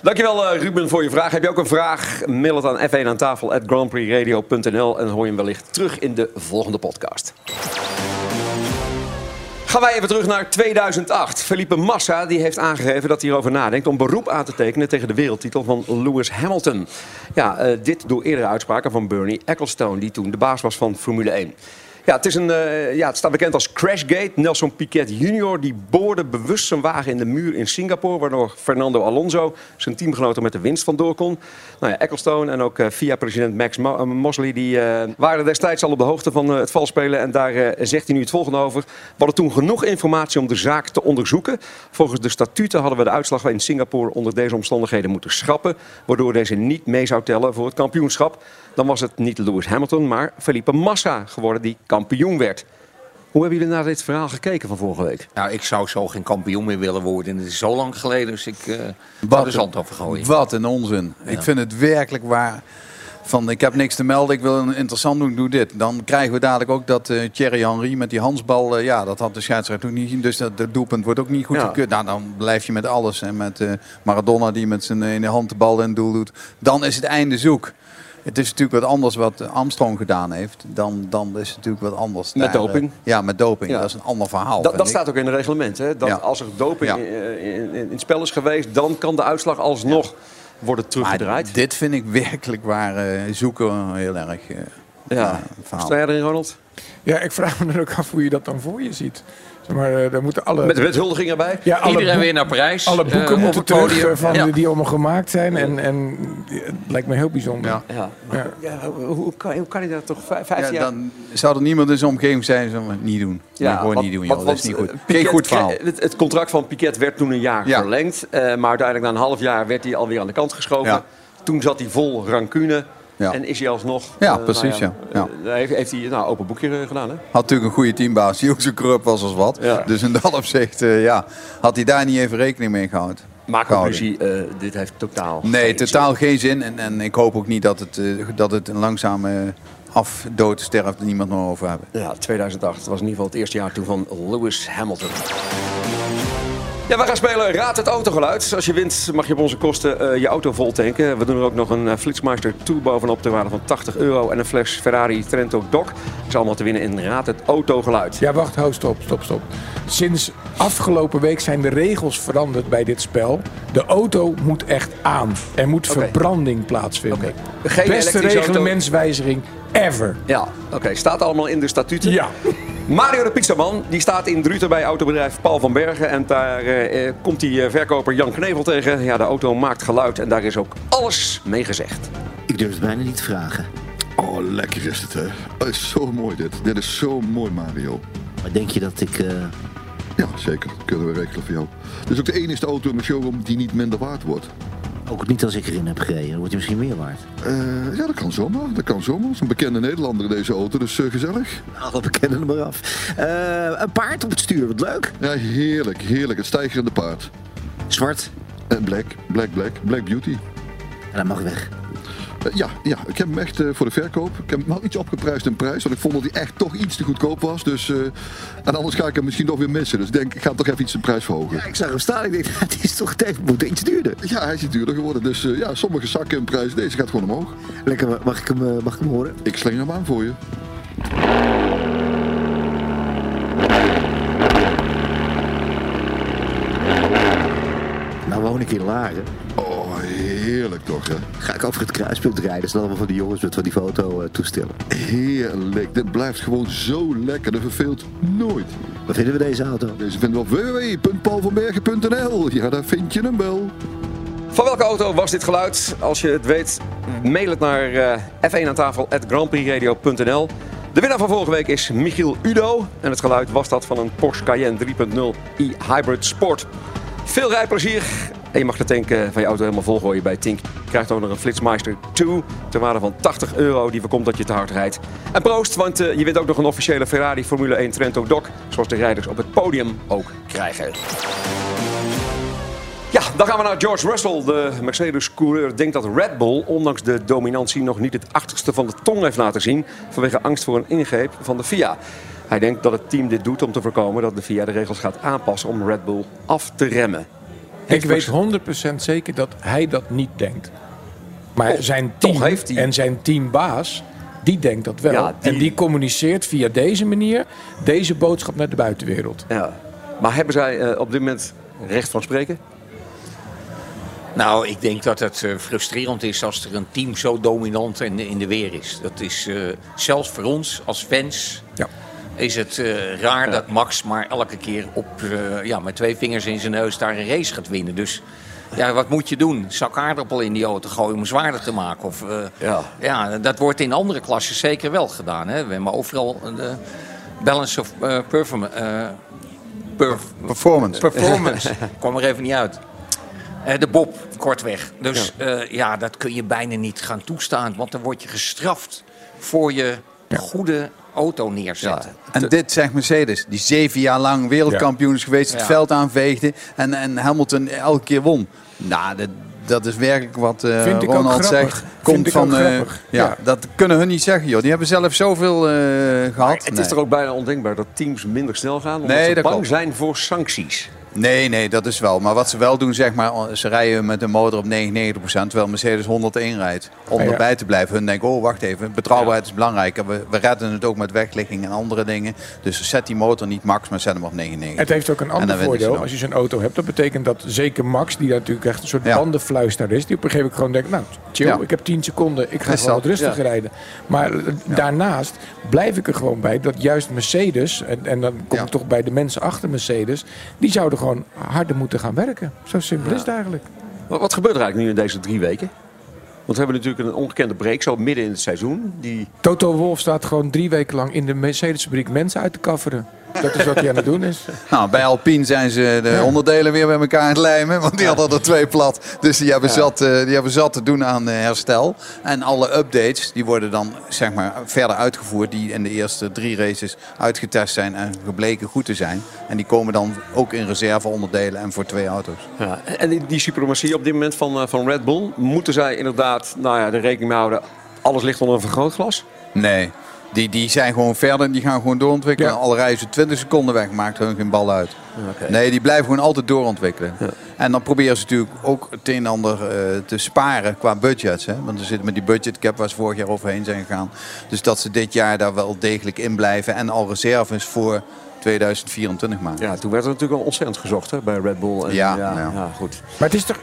S5: Dankjewel eh, Ruben voor je vraag. Heb je ook een vraag? Mail het aan f1 aan tafel at grandprixradio.nl en hoor je hem wellicht terug in de volgende podcast. Gaan wij even terug naar 2008. Felipe Massa die heeft aangegeven dat hij erover nadenkt om beroep aan te tekenen tegen de wereldtitel van Lewis Hamilton. Ja, eh, dit door eerdere uitspraken van Bernie Ecclestone, die toen de baas was van Formule 1. Ja, het, is een, eh, ja, het staat bekend als Crashgate. Nelson Piquet Jr. die boorde bewust zijn wagen in de muur in Singapore... waardoor Fernando Alonso, zijn teamgenoten, met de winst vandoor kon. Nou ja, Ecclestone en ook eh, FIA-president Max eh, Mosley... die waren destijds al op de hoogte van het valspelen. En daar zegt hij nu het volgende over. We hadden toen genoeg informatie om de zaak te onderzoeken. Volgens de statuten hadden we de uitslag in Singapore... onder deze omstandigheden moeten schrappen... waardoor deze niet mee zou tellen voor het kampioenschap. Dan was het niet Lewis Hamilton, maar Felipe Massa geworden die kampioen werd. Hoe hebben jullie naar dit verhaal gekeken van vorige week?
S10: Nou, ik zou zo geen kampioen meer willen worden. En het is zo lang geleden, dus ik eh wou de zand over gooien.
S2: Wat een onzin. Ik vind het werkelijk waar. Van ik heb niks te melden, ik wil een interessant doen, doe dit. Dan krijgen we dadelijk ook dat eh Thierry Henry met die handsbal, eh, ja, dat had de scheidsrechter ook niet gezien. Dus dat het doelpunt wordt ook niet goed
S5: Ja.
S2: gekeurd. Nou, dan blijf je met alles. En met eh, Maradona die met zijn ene hand de bal in het doel doet. Dan is het einde zoek. Het is natuurlijk wat anders wat Armstrong gedaan heeft. Dan, dan is het natuurlijk wat anders.
S5: Met
S2: daar, eh,
S5: doping?
S2: ja, met doping.
S5: Ja.
S2: Dat is een ander verhaal.
S5: Dat,
S2: vind
S5: dat
S2: ik.
S5: staat ook in het reglement. Hè? Dat
S2: Ja.
S5: Als er doping
S2: Ja.
S5: in, in, in- in het spel is geweest, dan kan de uitslag alsnog worden teruggedraaid.
S2: Maar dit vind ik werkelijk waar eh, zoeken heel erg. eh,
S5: ja.
S2: verhaal.
S5: Sta jij erin, Ronald?
S3: Ja, ik vraag me dan ook af hoe je dat dan voor je ziet. Maar, eh, daar moeten alle...
S5: Met, met huldiging erbij?
S3: Ja, alle
S10: Iedereen
S3: boek-
S10: weer naar Parijs.
S3: Alle
S10: eh,
S3: boeken
S10: op
S3: moeten
S10: het
S3: terug
S10: podium.
S3: eh, van
S10: Ja.
S3: die, die allemaal gemaakt zijn. En, en het lijkt me heel bijzonder.
S2: Ja.
S5: Ja.
S3: Ja.
S5: Ja, hoe, hoe kan, hoe kan hij dat toch vijf, vijf
S2: Ja,
S5: jaar...
S2: dan zou er niemand in zijn omgeving zijn zo niet doen. Ja, gewoon niet doen, joh. dat is niet goed. Geen goed verhaal.
S5: Het, het contract van Piquet werd toen een jaar
S2: Ja.
S5: verlengd. eh, maar uiteindelijk na een half jaar werd hij alweer aan de kant geschoven.
S2: Ja.
S5: Toen zat hij vol rancune.
S2: Ja.
S5: En is hij alsnog...
S2: Ja,
S5: eh,
S2: precies,
S5: nou
S2: ja.
S5: eh, heeft, heeft hij nou, open boekje eh, gedaan, hè?
S2: Had natuurlijk een goede teambaas die ook zo corrupt was als wat.
S5: Ja.
S2: Dus in dat opzicht ja, had hij daar niet even rekening mee gehouden.
S5: Maar conclusie, eh, dit heeft totaal...
S2: Nee,
S5: geen
S2: totaal geen zin. En, en ik hoop ook niet dat het, dat het een langzame afdood sterft niemand meer over hebben.
S5: Ja, 2008 was in ieder geval het eerste jaar toen van Lewis Hamilton. Ja, we gaan spelen Raad het autogeluid. Als je wint mag je op onze kosten eh, je auto vol tanken. We doen er ook nog een eh, Flitsmeister bovenop ter waarde van 80 euro. En een fles Ferrari Trento Doc. Dat is allemaal te winnen in Raad het autogeluid.
S3: Ja, wacht, hou, stop, stop, stop. Sinds afgelopen week zijn de regels veranderd bij dit spel. De auto moet echt aan. Er moet verbranding plaatsvinden.
S5: Oké. Geen
S3: Beste reglementswijziging ever.
S5: Ja, oké. Staat allemaal in de statuten.
S3: Ja.
S5: Mario de Pizzaman die staat in Druten bij autobedrijf Paul van Bergen. En daar eh, eh, komt die eh, verkoper Jan Knevel tegen. Ja, de auto maakt geluid en daar is ook alles mee gezegd.
S13: Ik durf het bijna niet te vragen.
S14: Oh, lekker is het, hè. Het is zo mooi dit. Dit is zo mooi, Mario.
S13: Maar denk je dat ik... eh,
S14: Ja, zeker. Dat kunnen we regelen voor jou. Dit is ook de enige auto in mijn showroom die niet minder waard wordt.
S13: Ook niet als ik erin heb gereden. Dan wordt hij misschien meer waard.
S14: Eh, ja, dat kan zomaar. Dat kan zomaar. Is een bekende Nederlander in deze auto, dus eh, gezellig.
S13: Alle bekennen er maar af. Eh, een paard op het stuur, wat leuk.
S14: Ja, heerlijk, heerlijk. Het stijgerende paard.
S13: Zwart.
S14: En black, black, black, black beauty.
S13: En dat mag weg.
S14: Eh, ja, ja, ik heb hem echt eh, voor de verkoop. Ik heb hem wel iets opgeprijsd in prijs, want ik vond dat hij echt toch iets te goedkoop was. Dus, eh, en anders ga ik hem misschien nog weer missen. Dus ik denk, ik ga toch even iets de prijs verhogen.
S13: Ja, ik zag hem staan. Ik denk, het is toch het moet iets duurder.
S14: Ja, hij is iets duurder geworden. Dus ja, sommige zakken in prijs. Deze gaat gewoon omhoog.
S13: Lekker, mag ik hem, mag ik hem horen?
S14: Ik sling hem aan voor je.
S13: Nou woon ik in Laren.
S14: Oh, heerlijk toch, hè?
S13: Ga ik over het kruispunt rijden. Dat zijn allemaal van die jongens met van die foto eh, toestellen.
S14: Heerlijk. Dit blijft gewoon zo lekker. Dat verveelt nooit.
S13: Wat vinden we deze auto?
S14: Deze vinden we op www.paulvanbergen.nl. Ja, daar vind je hem wel.
S5: Van welke auto was dit geluid? Als je het weet, mail het naar eh, f1 aan tafel grandprixradio.nl. De winnaar van vorige week is Michiel Udo. En het geluid was dat van een Porsche Cayenne 3.0 e-hybrid sport. Veel rijplezier. En je mag de tank eh, van je auto helemaal volgooien bij Tink. Je krijgt ook nog een Flitsmeister 2 ter waarde van 80 euro. Die voorkomt dat je te hard rijdt. En proost, want eh, je wint ook nog een officiële Ferrari Formule 1 Trento Doc. Zoals de rijders op het podium ook krijgen. Ja, dan gaan we naar George Russell. De Mercedes-coureur denkt dat Red Bull, ondanks de dominantie, nog niet het achterste van de tong heeft laten zien. Vanwege angst voor een ingreep van de FIA. Hij denkt dat het team dit doet om te voorkomen dat de FIA de regels gaat aanpassen om Red Bull af te remmen.
S3: Ik weet 100% zeker dat hij dat niet denkt. Maar
S5: Oh,
S3: zijn team
S5: heeft hij-
S3: en zijn teambaas, die denkt dat wel.
S5: Ja, die-
S3: En die communiceert via deze manier deze boodschap naar de buitenwereld.
S5: Ja. Maar hebben zij eh, op dit moment recht van spreken?
S10: Nou, ik denk dat het eh, frustrerend is als er een team zo dominant in, in de weer is. Dat is eh, zelfs voor ons als fans.
S3: Ja.
S10: Is het eh, raar dat Max maar elke keer op, eh, ja, met twee vingers in zijn neus daar een race gaat winnen. Dus ja, wat moet je doen? Zak aardappel in die auto gooien om zwaarder te maken? Of, eh,
S5: Ja.
S10: ja, dat wordt in andere klassen zeker wel gedaan. Hè? We hebben overal de balance of perform- eh, perf-
S2: Performance.
S10: performance. kwam er even niet uit. De Bob, kortweg. Dus ja. ja, dat kun je bijna niet gaan toestaan. Want dan word je gestraft voor je goede auto neerzetten.
S2: En dit zegt Mercedes, die zeven jaar lang wereldkampioen is geweest, het
S10: Ja.
S2: veld aanveegde en, en Hamilton elke keer won. Nou, dat, dat is werkelijk wat eh,
S3: Vind ik ook
S2: Ronald
S3: grappig.
S2: zegt.
S3: Vind
S2: Komt
S3: ik
S2: van,
S3: ook
S2: eh,
S3: grappig.
S2: ja,
S3: Ja.
S2: dat kunnen hun niet zeggen, joh. Die hebben zelf zoveel eh gehad.
S5: Het
S2: Nee.
S5: is toch ook bijna ondenkbaar dat teams minder snel gaan omdat
S2: Nee,
S5: ze bang
S2: klopt.
S5: zijn voor sancties.
S2: Nee, nee, dat is wel. Maar wat ze wel doen, zeg maar, ze rijden met een motor op 99%, terwijl Mercedes 101 rijdt. Om
S3: Ah, ja.
S2: erbij te blijven. Hun denken, oh, wacht even, betrouwbaarheid is belangrijk. En We, we redden het ook met wegligging en andere dingen. Dus zet die motor niet max, maar zet hem op 99.
S3: Het heeft ook een
S2: En
S3: ander voordeel. Als je zo'n auto hebt, dat betekent dat zeker Max, die natuurlijk echt een soort
S2: Ja.
S3: bandenfluister is, die op een gegeven moment gewoon denkt, nou, chill, ik heb 10 seconden, ik ga gewoon wat rustiger rijden. Maar eh, daarnaast blijf ik er gewoon bij dat juist Mercedes, en, en dan kom ik toch bij de mensen achter Mercedes, die zouden gewoon harder moeten gaan werken. Zo simpel is het eigenlijk.
S5: Wat, wat gebeurt er eigenlijk nu in deze drie weken? Want we hebben natuurlijk een ongekende break zo midden in het seizoen. Die...
S3: Toto Wolf staat gewoon drie weken lang in de Mercedes-fabriek mensen uit te kafferen. Dat is wat hij aan het doen is.
S2: Nou, bij Alpine zijn ze de onderdelen weer bij elkaar aan het lijmen. Want die hadden er twee plat. Dus die hebben, zat, eh, die hebben zat te doen aan eh, herstel. En alle updates die worden dan zeg maar, verder uitgevoerd. Die in de eerste drie races uitgetest zijn en gebleken goed te zijn. En die komen dan ook in reserveonderdelen en voor twee auto's.
S5: Ja. En die, die suprematie op dit moment van, eh, van Red Bull, moeten zij inderdaad nou ja, de rekening mee houden, alles ligt onder een vergrootglas?
S2: Nee, die, die zijn gewoon verder. Die gaan gewoon doorontwikkelen.
S3: Ja.
S2: Al rijden ze 20 seconden weg, maakt hun geen bal uit. Nee, die blijven gewoon altijd doorontwikkelen. En dan proberen ze natuurlijk ook het een en ander eh, te sparen qua budgets. Hè? Want ze zitten met die budgetcap waar ze vorig jaar overheen zijn gegaan. Dus dat ze dit jaar daar wel degelijk in blijven. En al reserves voor 2024 maken.
S5: Ja, toen werd er natuurlijk al ontzettend gezocht hè, bij Red Bull. En,
S2: Ja,
S5: ja,
S2: ja.
S5: ja, goed.
S3: Maar het is toch.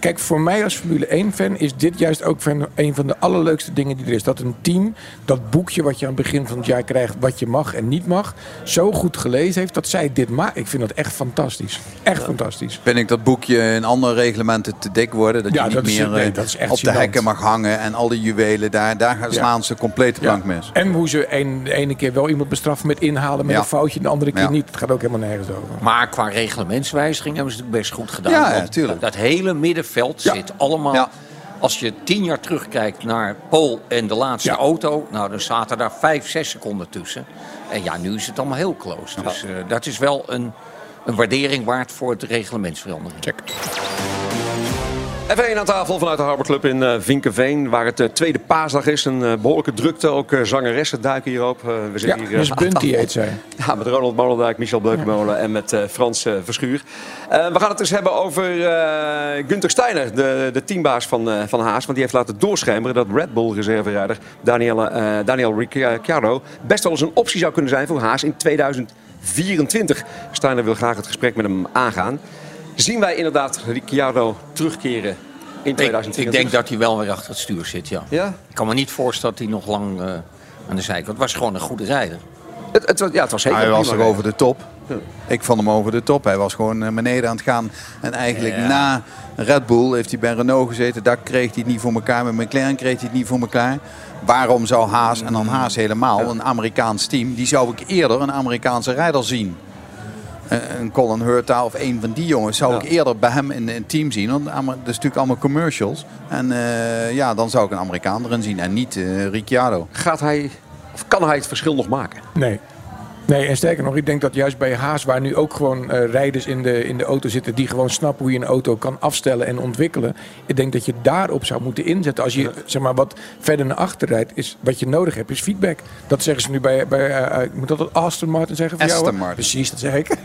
S3: Kijk, voor mij als Formule 1-fan is dit juist ook van een van de allerleukste dingen die er is. Dat een team dat boekje wat je aan het begin van het jaar krijgt, wat je mag en niet mag, zo goed gelezen heeft dat zij dit maken. Ik vind dat echt fantastisch. Echt fantastisch.
S2: Vind ik dat boekje in andere reglementen te dik worden. Dat
S3: Ja,
S2: je niet
S3: dat is-
S2: meer
S3: nee,
S2: eh,
S3: dat is echt
S2: op de hekken mag hangen. En al die juwelen, daar, daar slaan ze compleet de plank
S3: Ja.
S2: mis.
S3: En hoe ze een, de ene keer wel iemand bestraffen met inhalen met
S2: Ja.
S3: een foutje, de andere keer
S10: Ja.
S3: niet. Het gaat ook helemaal nergens over.
S10: Maar qua reglementswijziging hebben ze het best goed gedaan.
S3: Ja, ja,
S10: Want
S3: tuurlijk.
S10: Dat hele middenveld
S3: Ja.
S10: zit allemaal... Als je tien jaar terugkijkt naar Paul en de laatste auto... nou, dan zaten daar vijf, zes seconden tussen. En ja, nu is het allemaal heel close. Dus eh, dat is wel een, een waardering waard voor het reglementsverandering.
S3: Check.
S5: Even één aan tafel vanuit de Harbor Club in eh, Vinkenveen, waar het eh, tweede paasdag is. Een eh, behoorlijke drukte, ook zangeressen duiken hier op. Eh, we zitten
S3: Ja,
S5: hier, aan
S3: Bunty heet zij.
S5: Ja, met Ronald Molendijk, Michel Beukenmolen en met Frans Verschuur. We gaan het eens hebben over Gunther Steiner, de, de teambaas van, van Haas. Want die heeft laten doorschemeren dat Red Bull reserverijder Daniel, Daniel Ricciardo best wel eens een optie zou kunnen zijn voor Haas in 2024. Steiner wil graag het gesprek met hem aangaan. Zien wij inderdaad Ricciardo terugkeren in
S10: Ik,
S5: 2024?
S10: ik denk dat hij wel weer achter het stuur zit, ja.
S5: Ja?
S10: Ik kan me niet voorstellen dat hij nog lang eh, aan de zijkant... Het was gewoon een goede rijder.
S5: Het, het, was- ja, het was zeker
S2: Hij was er over de top. Ik vond hem over de top. Hij was gewoon naar beneden aan het gaan. En eigenlijk
S10: Ja.
S2: na Red Bull heeft hij bij Renault gezeten. Daar kreeg hij het niet voor elkaar. Met McLaren kreeg hij het niet voor elkaar. Waarom zou Haas, en dan Haas helemaal, een Amerikaans team... die zou ik eerder een Amerikaanse rijder zien. Eh, Een Colin Hurta of een van die jongens zou ik eerder bij hem in een team zien. Want dat is natuurlijk allemaal commercials. En eh, ja, dan zou ik een Amerikaan erin zien en niet eh, Ricciardo.
S5: Gaat hij, of kan hij het verschil nog maken?
S3: Nee. Nee, en sterker nog, ik denk dat juist bij Haas, waar nu ook gewoon eh, rijders in de, in de auto zitten die gewoon snappen hoe je een auto kan afstellen en ontwikkelen. Ik denk dat je daarop zou moeten inzetten. Als je zeg maar, wat verder naar achter rijdt, is wat je nodig hebt, is feedback. Dat zeggen ze nu bij, bij eh, eh, moet dat Aston Martin zeggen voor jou?
S2: Aston
S3: hè?
S2: Martin.
S3: Precies, dat zeg ik.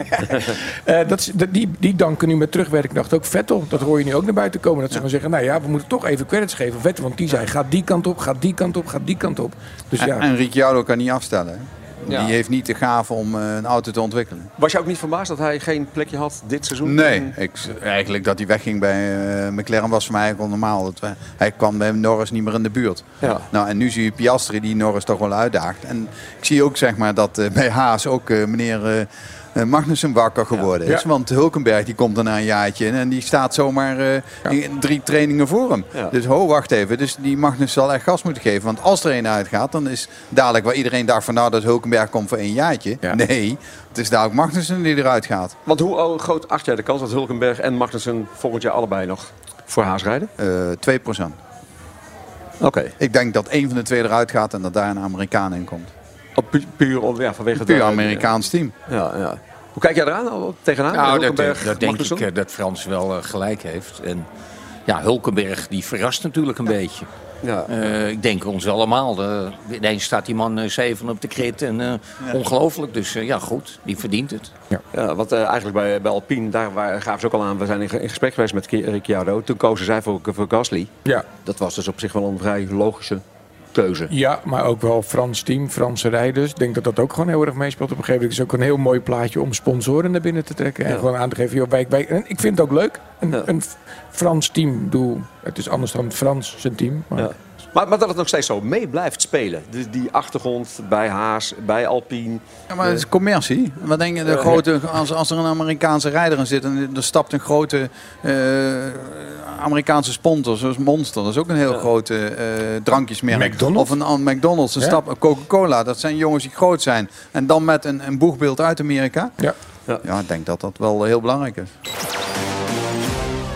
S3: Dat, die, die danken nu met terugwerkende ook Vettel. Dat hoor je nu ook naar buiten komen. Dat ze gaan zeggen, nou ja, we moeten toch even credits geven Vettel. Want die zei, gaat die kant op, gaat die kant op, gaat die kant op. Dus ja.
S2: En, en Ricciardo kan niet afstellen. hè?
S5: Ja.
S2: Die heeft niet de gave om eh, een auto te ontwikkelen.
S5: Was je ook niet verbaasd dat hij geen plekje had dit seizoen?
S2: Nee, ik, eigenlijk dat hij wegging bij eh, McLaren was voor mij eigenlijk normaal. Dat we- hij kwam bij Norris niet meer in de buurt.
S5: Ja.
S2: Nou, en nu zie je Piastri die Norris toch wel uitdaagt. En ik zie ook zeg maar, dat eh, bij Haas ook meneer Magnussen wakker geworden is. Want Hulkenberg die komt er na een jaartje in en die staat zomaar eh, in drie trainingen voor hem.
S5: Ja.
S2: Dus ho, wacht even. Dus die Magnussen zal echt gas moeten geven. Want als er een uitgaat, dan is dadelijk waar iedereen dacht van nou dat Hulkenberg komt voor één jaartje. Nee, het is dadelijk Magnussen die eruit gaat.
S5: Want hoe oh, groot acht jij de kans dat Hulkenberg en Magnussen volgend jaar allebei nog voor Haas rijden?
S2: Eh 2%
S5: Oké.
S2: Ik denk dat één van de twee eruit gaat en dat daar een Amerikaan in komt.
S5: Pu- puur om- ja, vanwege
S2: Puur
S5: de-
S2: Amerikaans team.
S5: Ja, ja. Hoe kijk jij eraan? Tegenaan?
S10: Nou, dat,
S5: Hulkenberg,
S10: dat denk ik
S5: Magnussen?
S10: eh, dat Frans wel eh, gelijk heeft. En ja, Hulkenberg die verrast natuurlijk een beetje.
S5: Ja.
S10: Eh, ik denk ons allemaal. De, ineens staat die man eh, zeven op de krit. En, eh, Ongelooflijk. Dus eh, ja, goed. Die verdient het.
S5: Ja, want eh, eigenlijk bij, bij Alpine, daar waar, gaven ze ook al aan. We zijn in, in gesprek geweest met Ricciardo. Toen kozen zij voor, voor Gasly.
S3: Ja.
S5: Dat was dus op zich wel een vrij logische keuze.
S3: Ja, maar ook wel Frans team, Franse rijders. Ik denk dat dat ook gewoon heel erg meespeelt. Op een gegeven moment is ook een heel mooi plaatje om sponsoren naar binnen te trekken. En
S5: Ja.
S3: gewoon aan te geven, joh, wij, wij, en ik vind het ook leuk. Een, een Frans team, doe, het is anders dan Frans zijn team. Maar
S5: Ja. Maar, maar dat het nog steeds zo mee blijft spelen. Dus die achtergrond bij Haas, bij Alpine.
S2: Ja, maar het is commercie. Wat denk je, de
S5: Ja.
S2: grote, als, als er een Amerikaanse rijder in zit en er stapt een grote eh, Amerikaanse sponsor, zoals Monster, dat is ook een heel grote eh, drankjesmerk.
S3: McDonald's?
S2: Of een, een McDonald's, een
S3: Ja.
S2: stap, Coca-Cola, dat zijn jongens die groot zijn. En dan met een, een boegbeeld uit Amerika.
S3: Ja.
S2: Ja. ik denk dat dat wel heel belangrijk is.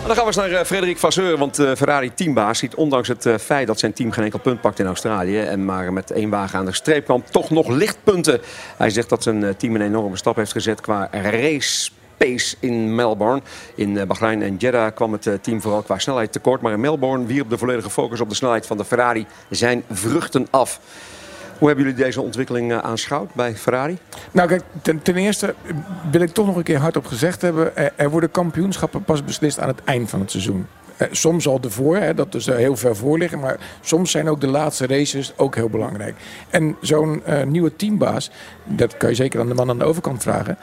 S5: Dan gaan we eens naar eh, Frederik Vasseur. Want eh, Ferrari teambaas ziet ondanks het eh, feit dat zijn team geen enkel punt pakt in Australië. En maar met één wagen aan de streep kwam, toch nog lichtpunten. Hij zegt dat zijn team een enorme stap heeft gezet qua race. Pace in Melbourne. In Bahrein en Jeddah kwam het team vooral qua snelheid tekort. Maar in Melbourne wierp de volledige focus op de snelheid van de Ferrari zijn vruchten af. Hoe hebben jullie deze ontwikkeling eh, aanschouwd bij Ferrari?
S3: Nou kijk, ten, eerste wil ik toch nog een keer hardop gezegd hebben. Er, worden kampioenschappen pas beslist aan het eind van het seizoen. Eh, soms al ervoor, hè, dat is er heel ver voor liggen. Maar soms zijn ook de laatste races ook heel belangrijk. En zo'n eh, nieuwe teambaas, dat kan je zeker aan de man aan de overkant vragen.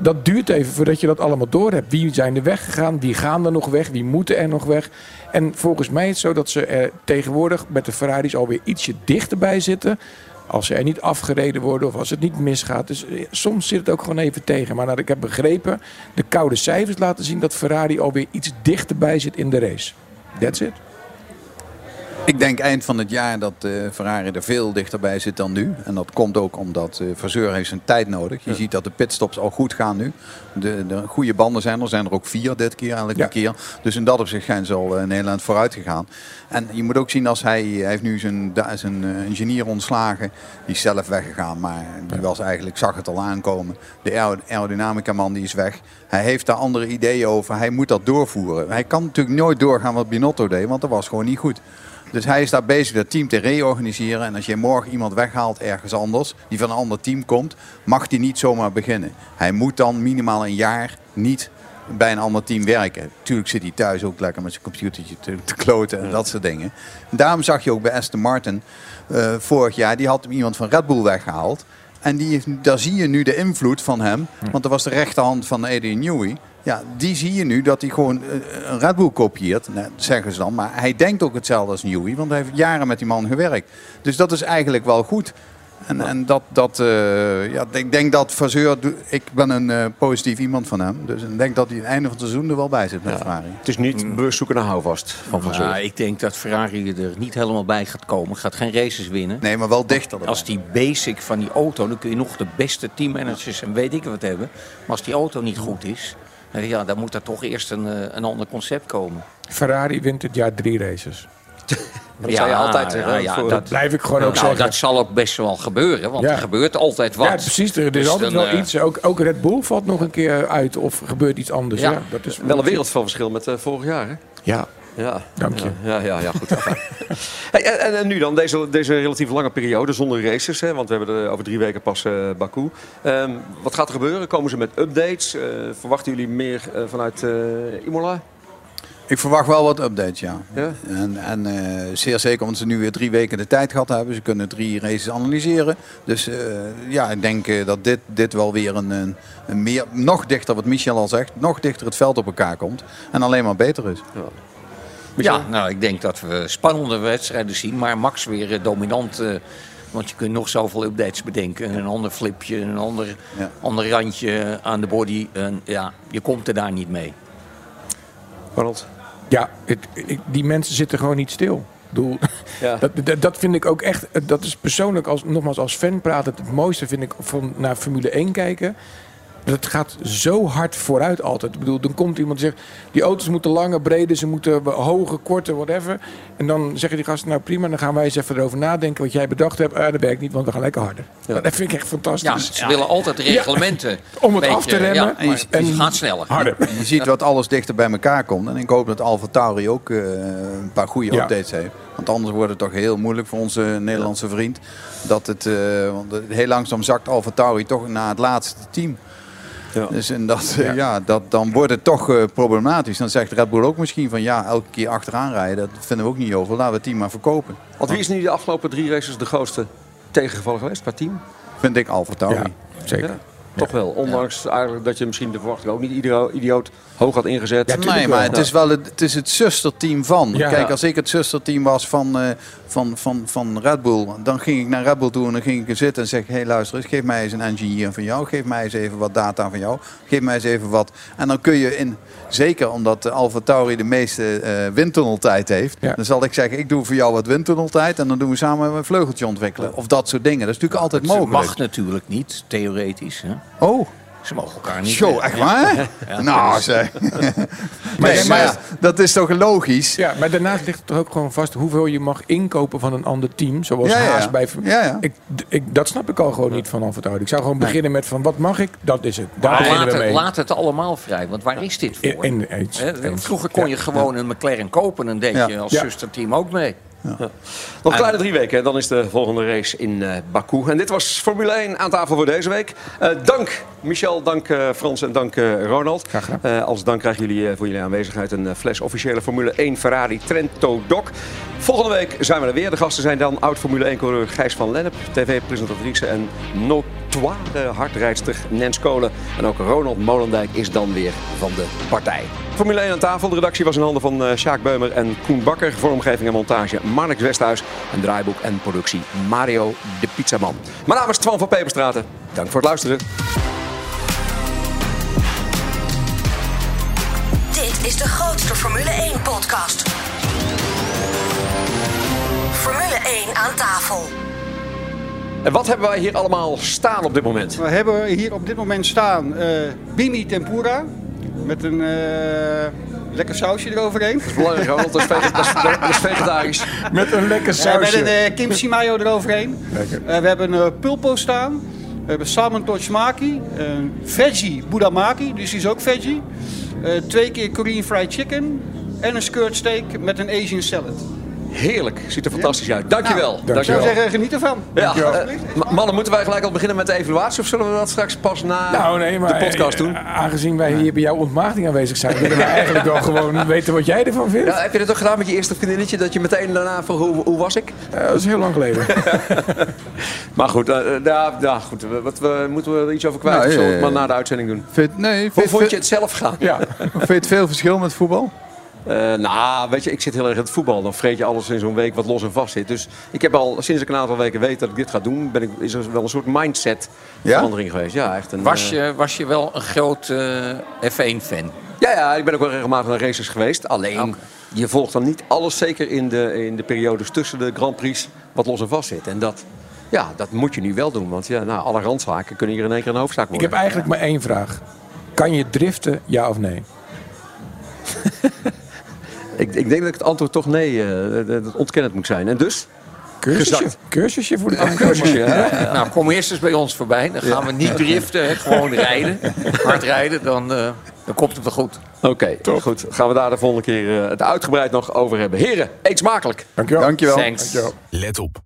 S3: Dat duurt even voordat je dat allemaal door hebt. Wie zijn er weggegaan? Wie gaan er nog weg? Wie moeten er nog weg? En volgens mij is het zo dat ze er tegenwoordig met de Ferraris alweer ietsje dichterbij zitten. Als ze er niet afgereden worden of als het niet misgaat. Dus eh, soms zit het ook gewoon even tegen. Maar nou, ik heb begrepen, de koude cijfers laten zien dat Ferrari alweer iets dichterbij zit in de race. That's it.
S2: Ik denk eind van het jaar dat eh, Ferrari er veel dichterbij zit dan nu. En dat komt ook omdat uh, heeft zijn tijd nodig. Je ziet dat de pitstops al goed gaan nu. De, de goede banden zijn er. zijn er ook vier dit keer eigenlijk een keer. Dus in dat opzicht zijn ze al in Nederland vooruit gegaan. En je moet ook zien als hij, hij heeft nu zijn, zijn uh, ingenieur ontslagen. Die is zelf weggegaan. Maar die was eigenlijk, zag het al aankomen. De aerodynamica man die is weg. Hij heeft daar andere ideeën over. Hij moet dat doorvoeren. Hij kan natuurlijk nooit doorgaan wat Binotto deed. Want dat was gewoon niet goed. Dus hij is daar bezig dat team te reorganiseren. En als je morgen iemand weghaalt ergens anders, die van een ander team komt, mag die niet zomaar beginnen. Hij moet dan minimaal een jaar niet bij een ander team werken. Tuurlijk zit hij thuis ook lekker met zijn computertje te, te kloten en dat soort dingen. En daarom zag je ook bij Aston Martin uh, vorig jaar, die had iemand van Red Bull weggehaald. En die daar zie je nu de invloed van hem. Want dat was de rechterhand van Adrian Newey. Ja, die zie je nu dat hij gewoon een Red Bull kopieert, nou, zeggen ze dan. Maar hij denkt ook hetzelfde als Newey, want hij heeft jaren met die man gewerkt. Dus dat is eigenlijk wel goed. En, en dat, dat uh, ja, ik denk dat Vasseur, ik ben een uh, positief iemand van hem. Dus ik denk dat hij het einde van het seizoen er wel bij zit met ja. Ferrari.
S5: Het is niet bewust zoeken naar houvast van Vasseur.
S10: Ja, ik denk dat Ferrari er niet helemaal bij gaat komen. Gaat geen races winnen.
S2: Nee, maar wel dichter.
S10: Als die basic van die auto, dan kun je nog de beste teammanagers en weet ik wat hebben. Maar als die auto niet goed is, ja, dan moet er toch eerst een, een ander concept komen.
S3: Ferrari wint dit jaar drie races.
S5: Dat ja, zou je altijd zeggen.
S3: Ja, ja, dat blijf ik gewoon ook
S10: nou,
S3: zeggen.
S10: Dat zal ook best wel gebeuren, want er gebeurt altijd wat.
S3: Ja, precies. Er is dus altijd dan, wel uh, iets. Ook, ook, Red Bull valt nog een keer uit of gebeurt iets anders. Ja,
S5: dat is wel een wereld van verschil met uh, vorig jaar. Hè?
S3: Ja.
S5: Ja,
S3: dank je.
S5: Ja, ja, ja, goed. hey, en, en, nu dan, deze, deze relatief lange periode zonder races. Hè, want we hebben er over drie weken pas uh, Baku. Um, wat gaat er gebeuren? Komen ze met updates? Uh, verwachten jullie meer uh, vanuit Imola?
S2: Ik verwacht wel wat updates, ja. ja? En, en zeer zeker, omdat ze nu weer drie weken de tijd gehad hebben. Ze kunnen drie races analyseren. Dus ja, ik denk dat dit, dit wel weer een, een, een, meer, nog dichter, wat Michel al zegt, nog dichter het veld op elkaar komt. En alleen maar beter is.
S10: Ja. Ja, nou, ik denk dat we spannende wedstrijden zien, maar Max weer dominant. want je kunt nog zoveel updates bedenken. Een ander flipje, een ander, ja. ander randje aan de body. En, ja, je komt er daar niet mee.
S5: Ronald?
S3: Ja, het, ik, die mensen zitten gewoon niet stil. Doel. Ja. Dat, dat, dat, vind ik ook echt, dat is persoonlijk, als, nogmaals als fan praten, het mooiste vind ik van naar Formule 1 kijken. Het gaat zo hard vooruit altijd. Ik bedoel, dan komt iemand en zegt... die auto's moeten langer, breder, ze moeten hoger, korter, whatever. En dan zeggen die gasten, nou prima, dan gaan wij eens even erover nadenken... wat jij bedacht hebt. Ah, dat werkt niet, want we gaan lekker harder. Ja. Dat vind ik echt fantastisch.
S10: Ja, ze willen altijd reglementen.
S3: Ja, om het beetje, af te remmen.
S10: en, je, en gaat sneller.
S3: Harder.
S2: Je ziet wat alles dichter bij elkaar komt. En ik hoop dat Alfa Tauri ook uh, een paar goede updates heeft. Want anders wordt het toch heel moeilijk voor onze Nederlandse vriend. Dat het, uh, want heel langzaam zakt Alfa Tauri toch naar het laatste team. Ja. Dus en dat, ja. ja. dat, dan wordt het toch uh, problematisch. Dan zegt Red Bull ook misschien van ja, elke keer achteraan rijden. Dat vinden we ook niet over. Laten we het team maar verkopen.
S5: Want wie is nu de afgelopen drie races de grootste tegengevallen geweest qua team?
S2: Vind ik Alfa Tauri.
S3: Ja, zeker. Ja.
S5: Toch wel, ondanks eigenlijk dat je misschien de verwachting ook niet iedere idioot hoog had ingezet.
S2: Ja, nee, maar het is wel het, het, is het zusterteam van. Ja. Kijk, als ik het zusterteam was van, uh, van, van, van Red Bull, dan ging ik naar Red Bull toe en dan ging ik zitten en zeg: hé, hey, luister eens, geef mij eens een engineer van jou, geef mij eens even wat data van jou, geef mij eens even wat. En dan kun je in, zeker omdat Alfa Tauri de meeste uh, windtunneltijd heeft, ja. dan zal ik zeggen: ik doe voor jou wat windtunneltijd en dan doen we samen een vleugeltje ontwikkelen. Of dat soort dingen. Dat is natuurlijk altijd mogelijk.
S10: Dat mag natuurlijk niet, theoretisch. Hè?
S2: Oh.
S10: Ze mogen elkaar niet.
S2: Zo, echt waar? Ja, nou, zeg. maar, nee, maar ja, dat is toch logisch?
S3: Ja, maar daarnaast ligt het toch ook gewoon vast hoeveel je mag inkopen van een ander team. Zoals ja, Haas bij.
S2: Ja, ja.
S3: Ik, ik, dat snap ik al gewoon niet van Alfa Ik zou gewoon beginnen met van wat mag ik? Dat is het. Daar
S10: laat, we mee. laat het allemaal vrij. Want waar is dit voor?
S3: In, in,
S10: in, Vroeger kon je gewoon een McLaren kopen en deed je als zusterteam ook mee.
S5: Ja. Nog een kleine drie weken, dan is de volgende race in uh, Baku. En dit was Formule 1 aan tafel voor deze week. Uh, dank Michel, dank uh, Frans en dank Ronald. als dank krijgen jullie voor jullie aanwezigheid een fles officiële Formule 1 Ferrari Trento Doc. Volgende week zijn we er weer. De gasten zijn dan oud-Formule 1-coureur Gijs van Lennep, tv-presentatrice en notoire hardrijdster Nens Kolen. En ook Ronald Molendijk is dan weer van de partij. Formule 1 aan tafel. De redactie was in handen van uh, Sjaak Beumer en Koen Bakker. Vormgeving en montage Marnix Westhuis. En draaiboek en productie Mario de Pizzaman. Mijn naam is Twan van Peperstraten. Dank voor het luisteren.
S9: Dit is de grootste Formule 1 podcast. Formule 1 aan tafel.
S5: En wat hebben wij hier allemaal staan op dit moment?
S15: We hebben hier op dit moment staan eh bimi tempura met een eh, lekker sausje eroverheen. Dat
S5: is belangrijk, hoor, want dat is vege- dat is- dat is vegetarisch.
S3: Met een lekker sausje.
S15: met een eh, kimchi mayo eroverheen.
S3: Lekker.
S15: Eh, we hebben een pulpo staan. We hebben salmon tochmaki, een veggie budamaki, dus die is ook veggie. Eh, twee keer Korean fried chicken en een skirt steak met een Asian salad.
S5: Heerlijk, ziet er fantastisch uit. Dankjewel.
S15: Nou, ik zou zeggen, geniet ervan.
S5: Ja, eh, ma- mannen, moeten wij gelijk al beginnen met de evaluatie of zullen we dat straks pas na
S3: Nou, nee, maar
S5: de podcast
S3: eh,
S5: doen?
S3: aangezien wij hier bij jouw ontmaagding aanwezig zijn, willen we eigenlijk wel gewoon weten wat jij ervan vindt.
S5: Ja, heb je dat ook gedaan met je eerste vriendinnetje? Dat je meteen daarna vroeg, hoe, hoe was ik?
S3: dat is heel lang geleden.
S5: Maar goed, eh, eh, ja, ja, goed we- wat, we, moeten we er iets over kwijt?
S2: Nou,
S5: zullen we het
S2: eh,
S5: maar na de uitzending doen?
S2: Vind, nee,
S5: Hoe vond je het zelf gaan?
S3: Ja.
S2: vind je het veel verschil met voetbal?
S5: Eh, nou, weet je, ik zit heel erg in het voetbal. Dan vreet je alles in zo'n week wat los en vast zit. Dus ik heb al sinds ik een aantal weken weet dat ik dit ga doen, ben ik, is er wel een soort mindset verandering geweest. Ja, echt een,
S10: Was
S5: eh,
S10: je, was je wel een groot eh, F1-fan?
S5: Ja, ja, ik ben ook wel regelmatig naar races geweest. Alleen, je volgt dan niet alles, zeker in de, in de periodes tussen de Grand Prix, wat los en vast zit. En dat, ja, dat moet je nu wel doen. Want ja, nou, alle randzaken kunnen hier in één keer een hoofdzaak
S3: Ik
S5: worden.
S3: heb eigenlijk maar één vraag. Kan je driften, ja of nee?
S5: Ik, ik denk dat ik het antwoord toch nee, eh, dat het ontkennend moet zijn. En dus?
S3: Cursusje,
S5: Gezakt.
S3: cursusje voor de
S5: Een cursusje, hè?
S10: Nou, kom eerst eens bij ons voorbij. Dan gaan we niet driften, hè, gewoon rijden. Hard rijden, dan, eh, dan komt het wel goed.
S5: Oké, goed. Gaan we daar de volgende keer eh, het uitgebreid nog over hebben. Heren, eet smakelijk.
S3: Dankjewel.
S2: Dankjewel.
S10: Thanks.
S12: Let op.